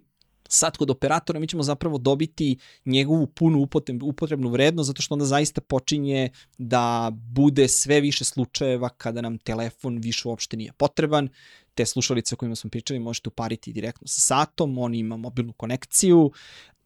sad kod operatora mi ćemo zapravo dobiti njegovu punu upotrebnu vrednost zato što onda zaista počinje da bude sve više slučajeva kada nam telefon više uopšte nije potreban. Te slušalice o kojima smo pričali možete upariti direktno sa satom, on ima mobilnu konekciju,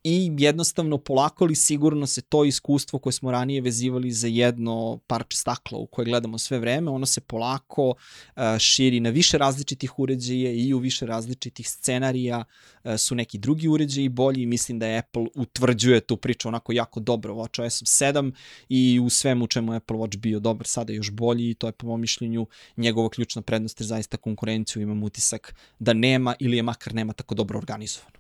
i jednostavno polako ali sigurno se to iskustvo koje smo ranije vezivali za jedno parče stakla u koje gledamo sve vreme, ono se polako uh, širi na više različitih uređaja i u više različitih scenarija uh, su neki drugi uređaji bolji i mislim da Apple utvrđuje tu priču onako jako dobro Watch OS 7 i u svemu čemu Apple Watch bio dobar sada još bolji i to je po mom mišljenju njegova ključna prednost jer zaista konkurenciju imam utisak da nema ili je makar nema tako dobro organizovano.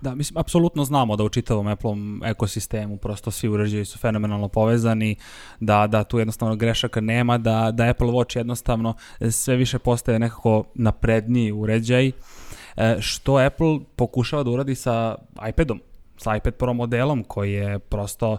Da, mislim, apsolutno znamo da u čitavom Apple-om ekosistemu prosto svi uređaji su fenomenalno povezani, da, da tu jednostavno grešaka nema, da, da Apple Watch jednostavno sve više postaje nekako napredniji uređaj, e, što Apple pokušava da uradi sa iPadom sa iPad Pro modelom koji je prosto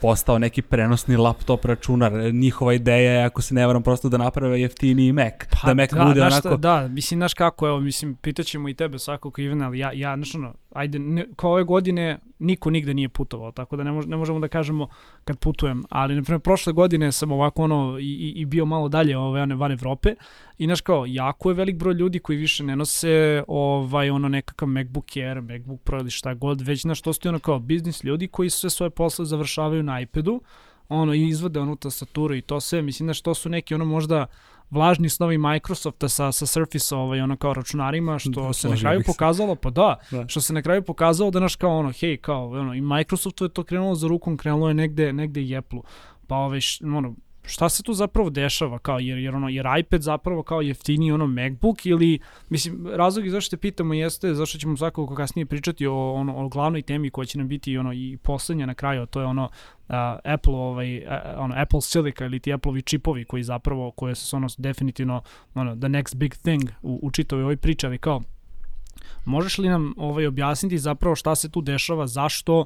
postao neki prenosni laptop računar. Njihova ideja je, ako se ne varam, prosto da naprave jeftiniji Mac. Pa da Mac da, bude onako... Šta, da, mislim, znaš kako, evo, mislim, pitaćemo i tebe svakog Ivana, ali ja, ja, znaš ono, ajde, ne, kao ove godine niko nigde nije putovao, tako da ne, mož, ne možemo da kažemo kad putujem, ali na primjer prošle godine sam ovako ono i, i, bio malo dalje ove, one, van Evrope i znaš kao, jako je velik broj ljudi koji više ne nose ovaj, ono nekakav MacBook Air, MacBook Pro ili šta god, već znaš, to su ono kao biznis ljudi koji sve svoje posle završavaju na iPadu, ono, i izvode onu tastaturu i to sve, mislim, znaš, to su neki ono možda vlažni snovi Microsofta sa, sa Surface ovaj, ono kao računarima, što da, se na kraju pokazalo, pa da, da, što se na kraju pokazalo da naš kao ono, hej, kao, ono, i Microsoftu je to krenulo za rukom, krenulo je negde, negde i Apple-u. Pa ovaj, ono, šta se tu zapravo dešava kao jer jer ono jer iPad zapravo kao jeftiniji ono MacBook ili mislim razlog zašto te pitamo jeste zašto ćemo svakako kasnije pričati o ono o glavnoj temi koja će nam biti ono i poslednja na kraju a to je ono uh, Apple ovaj uh, ono Apple Silica ili ti Appleovi čipovi koji zapravo koje su ono definitivno ono the next big thing u, u čitavoj ovoj priči ali kao možeš li nam ovaj objasniti zapravo šta se tu dešava zašto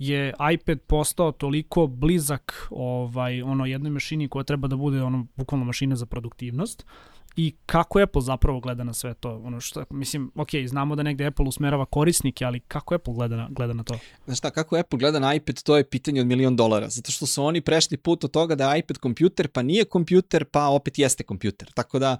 je iPad postao toliko blizak ovaj ono jednoj mašini koja treba da bude ono bukvalno mašina za produktivnost i kako Apple zapravo gleda na sve to. Ono što, mislim, ok, znamo da negde Apple usmerava korisnike, ali kako Apple gleda na, gleda na to? Znaš šta, kako Apple gleda na iPad, to je pitanje od milion dolara, zato što su oni prešli put od toga da je iPad kompjuter, pa nije kompjuter, pa opet jeste kompjuter. Tako da,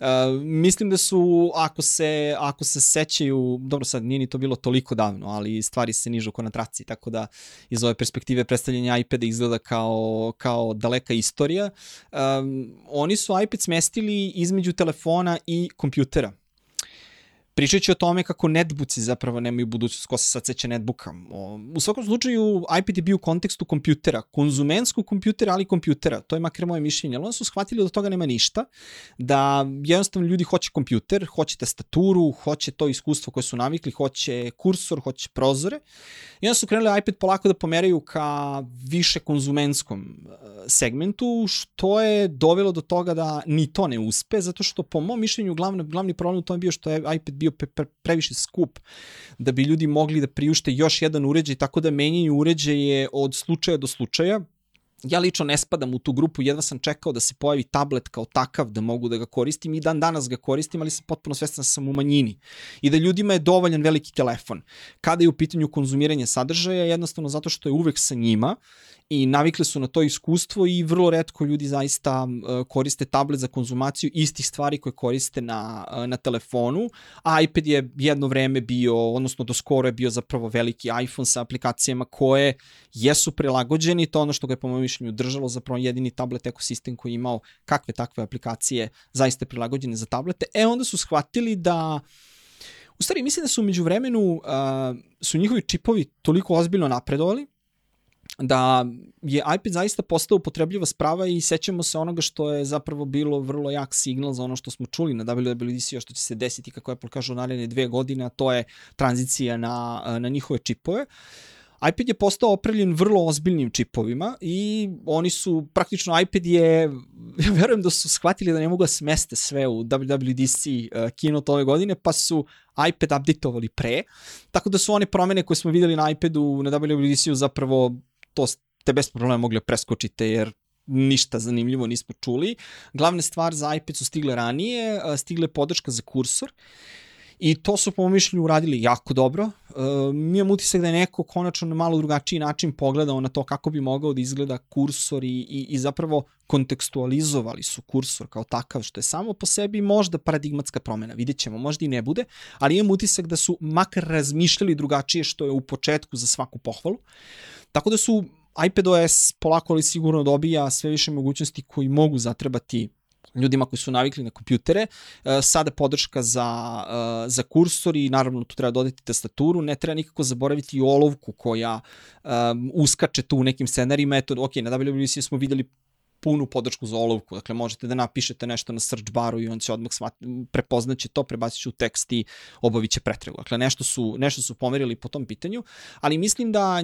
uh, mislim da su, ako se, ako se sećaju, dobro sad nije ni to bilo toliko davno, ali stvari se nižu ko na traci, tako da iz ove perspektive predstavljanja iPada izgleda kao, kao daleka istorija. Um, oni su iPad smestili iz između telefona i kompjutera. Pričat ću o tome kako netbuci zapravo nemaju budućnost, ko se sad seća netbooka. U svakom slučaju, bio u kontekstu kompjutera, konzumenskog kompjutera, ali kompjutera. To je makar moje mišljenje. Ali onda su shvatili da toga nema ništa, da jednostavno ljudi hoće kompjuter, hoće tastaturu, hoće to iskustvo koje su navikli, hoće kursor, hoće prozore. I onda su krenuli iPad polako da pomeraju ka više konzumenskom e, segmentu, što je dovelo do toga da ni to ne uspe, zato što po mom mišljenju glavni, glavni problem u tome bio što je iPad bio pre, pre, previše skup da bi ljudi mogli da priušte još jedan uređaj, tako da menjaju uređaje od slučaja do slučaja, Ja lično ne spadam u tu grupu, jedva sam čekao da se pojavi tablet kao takav da mogu da ga koristim i dan danas ga koristim, ali sam potpuno svestan da sam u manjini i da ljudima je dovoljan veliki telefon. Kada je u pitanju konzumiranja sadržaja, jednostavno zato što je uvek sa njima i navikli su na to iskustvo i vrlo redko ljudi zaista koriste tablet za konzumaciju istih stvari koje koriste na, na telefonu, iPad je jedno vreme bio, odnosno do skoro je bio zapravo veliki iPhone sa aplikacijama koje jesu prilagođeni, to ono što ga je po mojom mišljenju držalo zapravo jedini tablet ekosistem koji je imao kakve takve aplikacije zaista prilagođene za tablete. E onda su shvatili da U stvari, mislim da su umeđu vremenu uh, su njihovi čipovi toliko ozbiljno napredovali da je iPad zaista postao upotrebljiva sprava i sećamo se onoga što je zapravo bilo vrlo jak signal za ono što smo čuli na WWDC, što će se desiti, kako Apple kaže, u naredne dve godine, a to je tranzicija na, na njihove čipove. iPad je postao opremljen vrlo ozbiljnim čipovima i oni su, praktično iPad je, ja verujem da su shvatili da ne mogu da smeste sve u WWDC uh, keynote ove godine, pa su iPad updateovali pre, tako da su one promene koje smo videli na iPadu na WWDC-u zapravo to ste bez problema mogli da preskočite jer ništa zanimljivo nismo čuli. Glavne stvari za iPad su stigle ranije, stigle podrška za kursor i to su po mišljenju uradili jako dobro. E, mi imam utisak da je neko konačno na malo drugačiji način pogledao na to kako bi mogao da izgleda kursor i, i, i zapravo kontekstualizovali su kursor kao takav, što je samo po sebi možda paradigmatska promena. Vidjet ćemo, možda i ne bude, ali imam utisak da su makar razmišljali drugačije što je u početku za svaku pohvalu. Tako da su iPadOS polako ali sigurno dobija sve više mogućnosti koji mogu zatrebati ljudima koji su navikli na kompjutere. E, sada podrška za, e, za kursor i naravno tu treba dodati tastaturu. Ne treba nikako zaboraviti i olovku koja um, uskače tu u nekim scenarijima. Eto, ok, na WWDC smo videli punu podršku za olovku, dakle možete da napišete nešto na search baru i on će odmah smat, prepoznaće to, prebacit će u tekst i obavit će pretragu. Dakle, nešto su, nešto su pomerili po tom pitanju, ali mislim da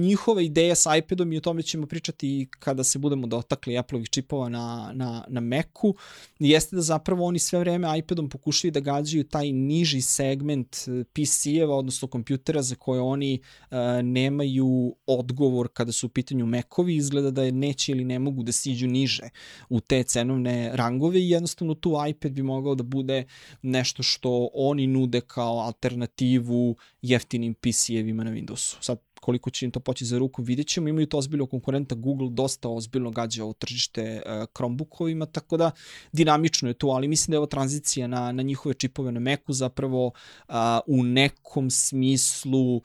njihova ideja sa iPadom i o tome ćemo pričati kada se budemo dotakli Apple-ovih čipova na, na, na Macu, jeste da zapravo oni sve vreme iPadom pokušaju da gađaju taj niži segment eh, PC-eva, odnosno kompjutera za koje oni uh, nemaju odgovor kada su u pitanju Macovi, izgleda da je neće ili ne mogu da siđu iđu niže u te cenovne rangove i jednostavno tu iPad bi mogao da bude nešto što oni nude kao alternativu jeftinim PC-evima na Windowsu. Sad, koliko će im to poći za ruku, vidjet ćemo. Imaju to ozbiljno konkurenta, Google dosta ozbiljno gađa ovo tržište uh, Chromebookovima, tako da dinamično je to, ali mislim da je ovo tranzicija na, na njihove čipove na Macu zapravo uh, u nekom smislu uh,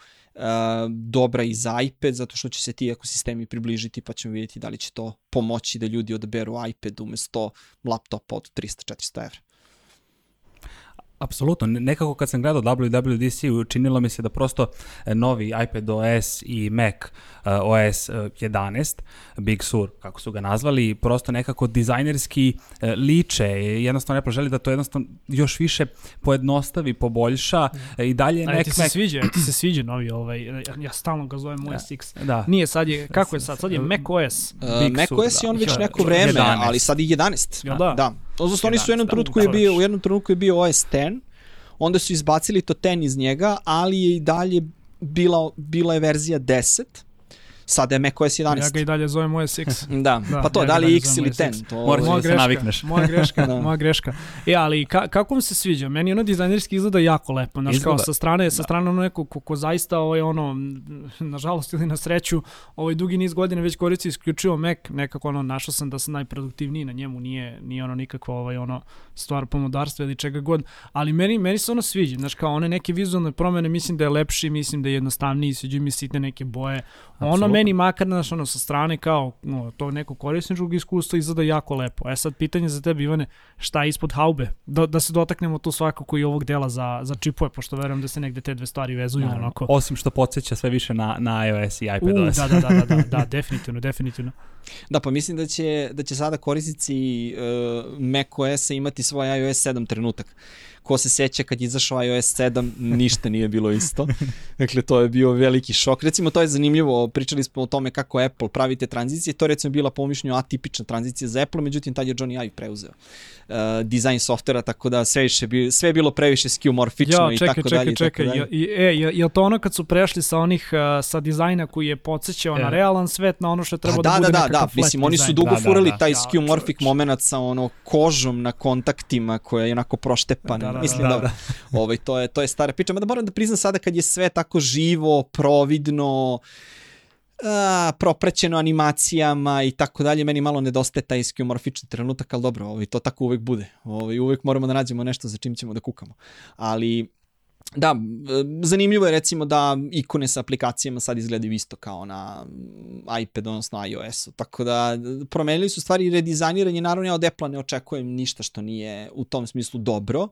dobra i za iPad, zato što će se ti ekosistemi približiti, pa ćemo vidjeti da li će to pomoći da ljudi odaberu iPad umesto laptopa od 300-400 evra. Apsolutno, Ne- nekako kad sam gledao WWDC učinilo mi se da prosto e, novi iPad OS i Mac e, OS e, 11, Big Sur kako su ga nazvali, prosto nekako dizajnerski e, liče, jednostavno Apple želi da to jednostavno još više pojednostavi, poboljša e, i dalje Mac, ti se Mac sviđa, ti se sviđa novi ovaj, ja, ja stalno ga zovem OS X. Da. Nije, sad je, kako je sad? Sad je Mac OS. Uh, Big Mac Sur, OS je da. on već Ja, neko vreme, 11. ali sad i 11. Jel da? Da. Odnosno oni su u jednom 11, trenutku da, je bio, u jednom trenutku je bio OS 10, onda su izbacili to 10 iz njega, ali je i dalje bila, bila je verzija 10, sada je Mac OS 11. Ja ga i dalje zovem OS X. *laughs* Da, Da, pa to, ja da li X ili OS 10? To, Moraš Moja da se navikneš. moja greška, *laughs* Da. moja greška. E, ali ka, kako vam se sviđa? Meni ono dizajnerski izgleda jako lepo. Znaš, kao sa strane, sa strane ono neko ko, ko zaista ovaj, ono, *laughs* nažalost ili na sreću, ovaj dugi niz godina već koristi isključivo Mac, nekako ono, našao sam da sam najproduktivniji na njemu, nije, nije ono nikakva ovaj, ono, stvar pomodarstva ili čega god, ali meni, meni se ono sviđa, znaš, kao one neke vizualne promene, mislim da je lepši, mislim da je jednostavniji, sviđaju mi sitne neke boje, ono. Meni makar, znaš, ono, sa strane kao no, to neko korisničkog iskustva izgleda jako lepo. E sad, pitanje za tebe, Ivane, šta je ispod haube? Da, da se dotaknemo tu svakako i ovog dela za, za čipove, pošto verujem da se negde te dve stvari vezuju Naravno. onako. Osim što podsjeća sve više na, na iOS i U, iPadOS. da, da, da, da, da, da, definitivno, definitivno. Da, pa mislim da će, da će sada korisnici uh, Mac OS-a imati svoj iOS 7 trenutak. Ko se seća kad je izašao iOS 7, ništa nije bilo isto. Dakle, to je bio veliki šok. Recimo, to je zanimljivo, pričali smo o tome kako Apple pravi te tranzicije, to je recimo bila po mišljenju atipična tranzicija za Apple, međutim, tad je Johnny Ive preuzeo uh, dizajn softvera, tako da sve, više, bi, sve je bilo previše skeuomorfično Ja, i čekaj, tako čekaj, dalje. i tako čekaj, dalje. je, i- e, je, je to ono kad su prešli sa onih, uh, sa dizajna koji je podsjećao E. na realan svet, na ono što je trebalo Pa da, da, bude da, da, nekakav da, flat mislim, oni su dugo Da, da, furali da. taj Ja, čoveče. moment sa ono kožom na kontaktima koja je onako proštepana. Da, da, mislim, da, dobro. Ovaj, to, je, to je stara priča, mada moram da priznam sada kad je sve tako živo, providno, a, proprećeno animacijama i tako dalje, meni malo nedostaje taj skeuomorfični trenutak, ali dobro, ovaj, to tako uvek bude. Ovaj, uvek moramo da nađemo nešto za čim ćemo da kukamo. Ali Da, e, zanimljivo je recimo da ikone sa aplikacijama sad izgledaju isto kao na iPad, odnosno iOS-u. Tako da e, promenili su stvari i redizajniranje. Naravno ja od Apple-a ne očekujem ništa što nije u tom smislu dobro. Uh,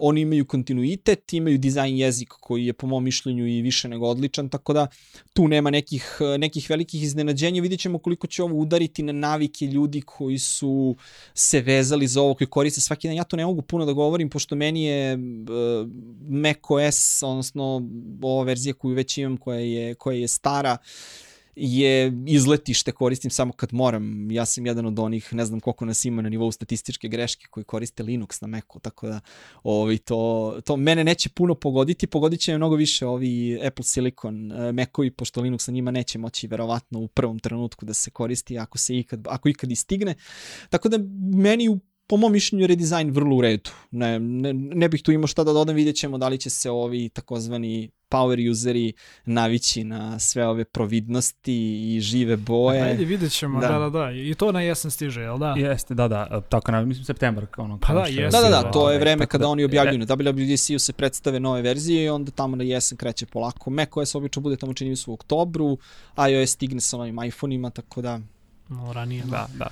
oni imaju kontinuitet, imaju dizajn jezik koji je po mom mišljenju i više nego odličan, tako da tu nema nekih, e, nekih velikih iznenađenja. Vidjet ćemo koliko će ovo udariti na navike ljudi koji su se vezali za ovo, koji koriste svaki dan. Ja to ne mogu puno da govorim, pošto meni je Mac OS, odnosno ova verzija koju već imam, koja je, koja je stara, je izletište, koristim samo kad moram. Ja sam jedan od onih, ne znam koliko nas ima na nivou statističke greške koji koriste Linux na Macu, tako da ovaj, to, to mene neće puno pogoditi, pogodit će mnogo više ovi Apple Silicon uh, Macovi, pošto Linux na njima neće moći verovatno u prvom trenutku da se koristi ako se ikad, ako ikad i stigne. Tako da meni u po mom mišljenju je redizajn vrlo u redu. Ne, ne, ne bih tu imao šta da dodam, vidjet ćemo da li će se ovi takozvani power useri navići na sve ove providnosti i žive boje. Ajde, vidjet ćemo, da. Da. da, da, I to na jesen stiže, jel da? Jeste, da, da, tako na, mislim, septembar. Ono, Pa da, jeste. Da, da, bilo, da, to je ovaj, vreme kada da- oni objavljuju na WWDC-u se predstave nove verzije i onda tamo na jesen kreće polako. macOS obično bude tamo čini u oktobru, iOS stigne sa novim iPhone-ima, tako da No, ranije. Da, da.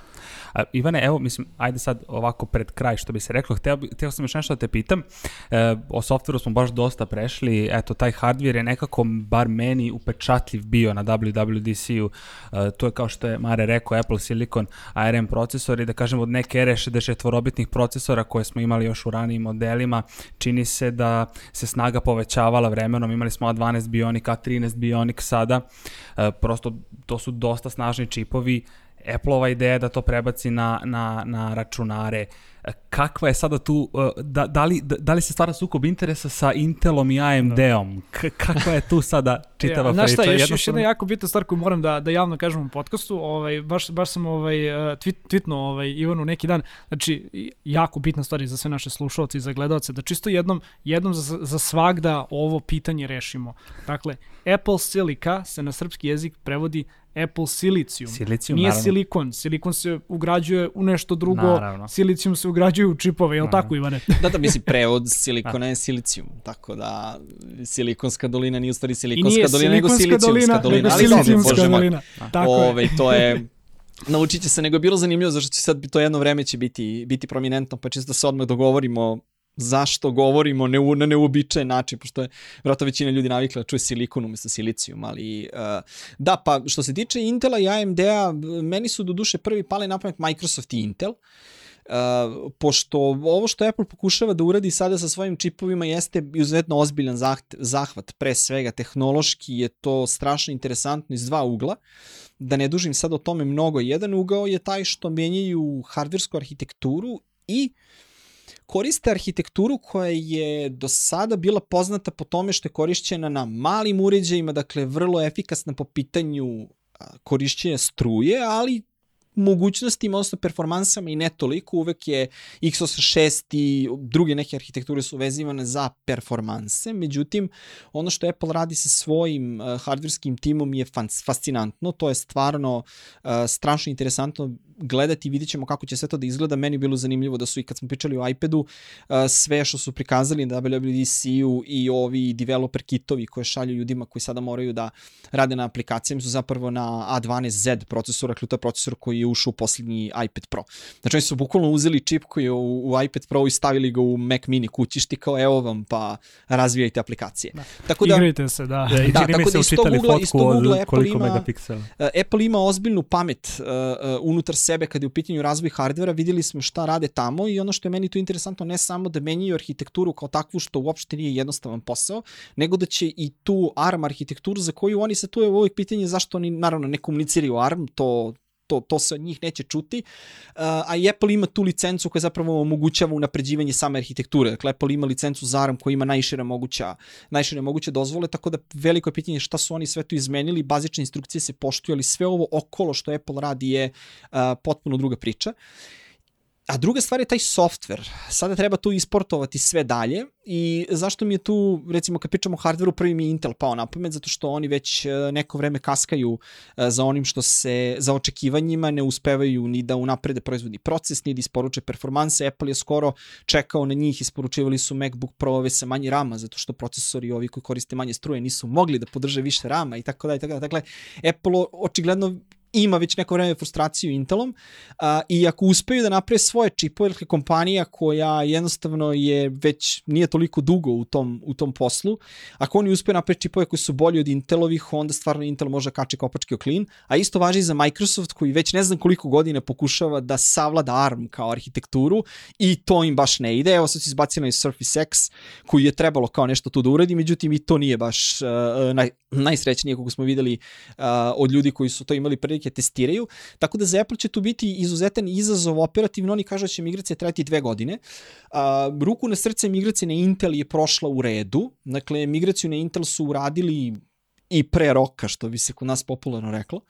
A, Ivane, evo, mislim, ajde sad ovako pred kraj, što bi se reklo, hteo, bi, hteo sam još nešto da te pitam, e, o softveru smo baš dosta prešli, eto, taj hardware je nekako, bar meni, upečatljiv bio na WWDC-u, e, to je kao što je Mare rekao, Apple Silicon ARM procesori, da kažem, od neke ere 64-bitnih procesora koje smo imali još u ranijim modelima, čini se da se snaga povećavala vremenom, imali smo A12 Bionic, A13 Bionic sada, e, prosto to su dosta snažni čipovi, Apple-ova ideja da to prebaci na, na, na računare. E, Kakva je sada tu, e, da, da, li, da, da li se stvara sukob interesa sa Intelom i AMD-om? K kakva je tu sada čitava Ja, znaš šta, priča? još, još jedna jako bitna stvar koju moram da, da javno kažem u podcastu, ovaj, baš, baš sam ovaj, uh, tweet, tweetnuo ovaj, Ivanu neki dan, znači jako bitna stvar za sve naše slušalce i za gledalce, da čisto jednom, jednom za, za svagda ovo pitanje rešimo. Dakle, Apple Silica se na srpski jezik prevodi Apple Silicium. Silicium, Nije naravno. silikon. Silikon se ugrađuje u nešto drugo, Naravno. silicijum se ugrađuje u čipove, je li Naravno. tako Ivane? Da, da, mislim, prevod silikona je silicijum, tako da silikonska dolina nije u stvari silikonska dolina, nego silicijumska dolina, dolina, nego silicijumska moj. dolina. Tako je. Ove, to je, naučit će se, nego je bilo zanimljivo, zašto će sad to jedno vreme će biti, biti prominentno, pa čisto da se odmah dogovorimo zašto govorimo neu, na neuobičajen način, pošto je vjerojatno većina ljudi navikla da čuje silikon umesto silicijum, ali uh, da, pa što se tiče Intela i AMD-a, meni su do duše prvi pali na pamet Microsoft i Intel, Uh, pošto ovo što Apple pokušava da uradi sada sa svojim čipovima jeste izuzetno ozbiljan zaht, zahvat, pre svega tehnološki je to strašno interesantno iz dva ugla, da ne dužim sad o tome mnogo. Jedan ugao je taj što menjaju hardversku arhitekturu i koriste arhitekturu koja je do sada bila poznata po tome što je korišćena na malim uređajima, dakle vrlo efikasna po pitanju korišćenja struje, ali mogućnostima, odnosno performansama i ne toliko, uvek je x86 i druge neke arhitekture su vezivane za performanse, međutim, ono što Apple radi sa svojim uh, hardverskim timom je fascinantno, to je stvarno uh, strašno interesantno gledati i vidit ćemo kako će sve to da izgleda. Meni je bilo zanimljivo da su i kad smo pričali o iPadu, uh, sve što su prikazali na WWDC-u i ovi developer kitovi koje šalju ljudima koji sada moraju da rade na aplikacijama su zapravo na A12Z procesora, kljuta procesor koji je ušao u poslednji iPad Pro. Znači oni su bukvalno uzeli čip koji je u, u iPad Pro i stavili ga u Mac mini kućišti kao evo vam pa razvijajte aplikacije. Da. Tako da, Igrajte se, da. Da, da, tako da iz tog ugla, iz tog ugla Apple ima, megapiksela. Uh, Apple ima ozbiljnu pamet uh, uh, unutar sebe kad je u pitanju razvoj hardvera, videli smo šta rade tamo i ono što je meni tu interesantno ne samo da menjaju arhitekturu kao takvu što uopšte nije jednostavan posao, nego da će i tu ARM arhitekturu za koju oni se tu je uvijek pitanje zašto oni naravno ne komuniciraju ARM, to to, to se od njih neće čuti, uh, a i Apple ima tu licencu koja zapravo omogućava unapređivanje same arhitekture. Dakle, Apple ima licencu za ARM koja ima najšire moguća, najšire moguće dozvole, tako da veliko je pitanje šta su oni sve tu izmenili, bazične instrukcije se poštuju, ali sve ovo okolo što Apple radi je uh, potpuno druga priča. A druga stvar je taj software. Sada treba tu isportovati sve dalje i zašto mi je tu, recimo kad pričamo o hardveru, prvi mi je Intel pao na pamet, zato što oni već e, neko vreme kaskaju e, za onim što se, za očekivanjima, ne uspevaju ni da unaprede proizvodni proces, ni da isporuče performanse. Apple je skoro čekao na njih, isporučivali su MacBook Pro-ove sa manje rama, zato što procesori ovi koji koriste manje struje nisu mogli da podrže više rama i tako da i tako da. Dakle, Apple očigledno ima već neko vreme frustraciju Intelom a, i ako uspeju da naprave svoje čipove, dakle kompanija koja jednostavno je već nije toliko dugo u tom, u tom poslu, ako oni uspeju da naprave čipove koji su bolji od Intelovih, onda stvarno Intel može kače kopačke o klin, a isto važi i za Microsoft koji već ne znam koliko godine pokušava da savlada ARM kao arhitekturu i to im baš ne ide. Evo sad su izbacili Surface X koji je trebalo kao nešto tu da uradi, međutim i to nije baš uh, naj, najsrećnije kako smo videli uh, od ljudi koji su to imali prilike prilike testiraju, tako da za Apple će tu biti izuzetan izazov operativno, oni kažu da će migracija trajati dve godine. A, ruku na srce migracija na Intel je prošla u redu, dakle migraciju na Intel su uradili i pre roka, što bi se kod nas popularno reklo.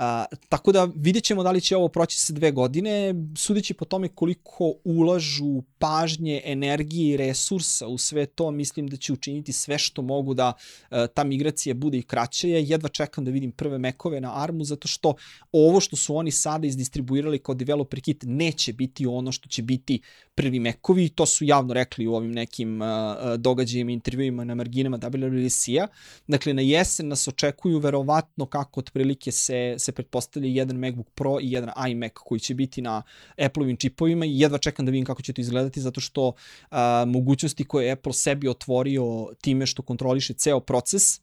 A, tako da vidjet ćemo da li će ovo proći se dve godine, sudeći po tome koliko ulažu pažnje, energije i resursa u sve to, mislim da će učiniti sve što mogu da a, e, ta migracija bude i kraća. Ja jedva čekam da vidim prve mekove na ARMu, zato što ovo što su oni sada izdistribuirali kao developer kit neće biti ono što će biti prvi mekovi, to su javno rekli u ovim nekim a, događajima, intervjuima na marginama WWDC-a. Dakle, na jesen nas očekuju verovatno kako otprilike se, se se pretpostavlja jedan MacBook Pro i jedan iMac koji će biti na Apple-ovim čipovima i jedva čekam da vidim kako će to izgledati zato što a, mogućnosti koje je Apple sebi otvorio time što kontroliše ceo proces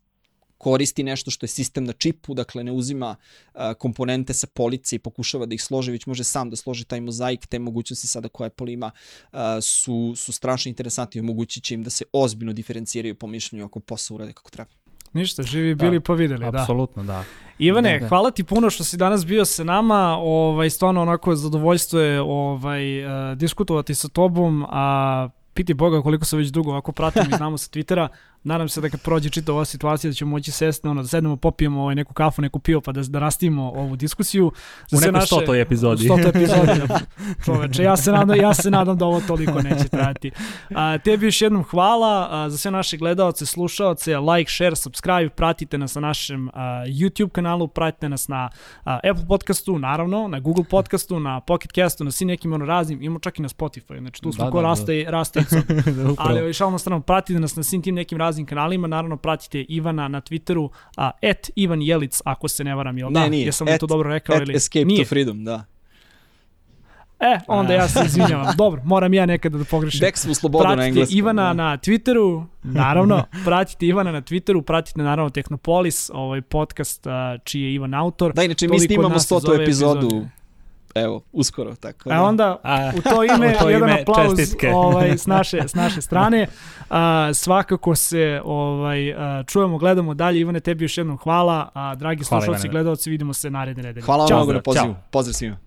koristi nešto što je sistem na čipu, dakle ne uzima a, komponente sa police i pokušava da ih složi, već može sam da složi taj mozaik, te mogućnosti sada koje Apple ima a, su, su strašno interesantne i omogućit će im da se ozbiljno diferenciraju po mišljenju ako posao urade kako treba. Ništa, živi bili da, pa videli, da. Apsolutno, da. Ivane, da, da. hvala ti puno što si danas bio sa nama. Ovaj stvarno onako zadovoljstvo je ovaj uh, diskutovati sa tobom, a piti Boga koliko se već dugo ovako pratim i znamo sa Twittera nadam se da kad prođe čita ova situacija da ćemo moći sesti, ono, da sednemo, popijemo ovaj, neku kafu, neku pivo, pa da, da rastimo ovu diskusiju. Za U nekoj naše, stotoj epizodi. Stotoj epizodi, da, *laughs* čoveče. Ja se, nadam, ja se nadam da ovo toliko neće trajati. A, tebi još jednom hvala a, za sve naše gledalce, slušalce, like, share, subscribe, pratite nas na našem a, YouTube kanalu, pratite nas na a, Apple podcastu, naravno, na Google podcastu, na Pocket castu, na svim nekim ono raznim, imamo čak i na Spotify, znači tu smo da, ko da, raste, da. raste, raste *laughs* ali ovaj, šalno strano, pratite nas na svim tim nekim raznim kanalima, naravno pratite Ivana na Twitteru, a, at Ivan Jelic, ako se ne varam, jel ne, da? Nije, Jesam at, to dobro rekao? At ili? Escape nije. to Freedom, da. E, onda ja se izvinjavam. *laughs* Dobro, moram ja nekada da pogrešim. Dek smo slobodu na Pratite engleskom. Ivana da. na Twitteru, naravno, pratite Ivana na Twitteru, pratite naravno Technopolis, ovaj podcast čiji je Ivan autor. Da, inače mi Toliko snimamo nas iz 100. ove epizodu, epizode. Evo, uskoro, tako A da. onda A, u to ime *laughs* u to jedan ime aplauz čestitke. ovaj, s, naše, s naše *laughs* strane. A, svakako se ovaj, a, čujemo, gledamo dalje. Ivane, tebi još jednom hvala. A, dragi Hvala, slušalci, Ivane. gledalci, vidimo se naredne nedelje. Hvala vam Ćao. mnogo na Ćao. pozivu. Pozdrav svima.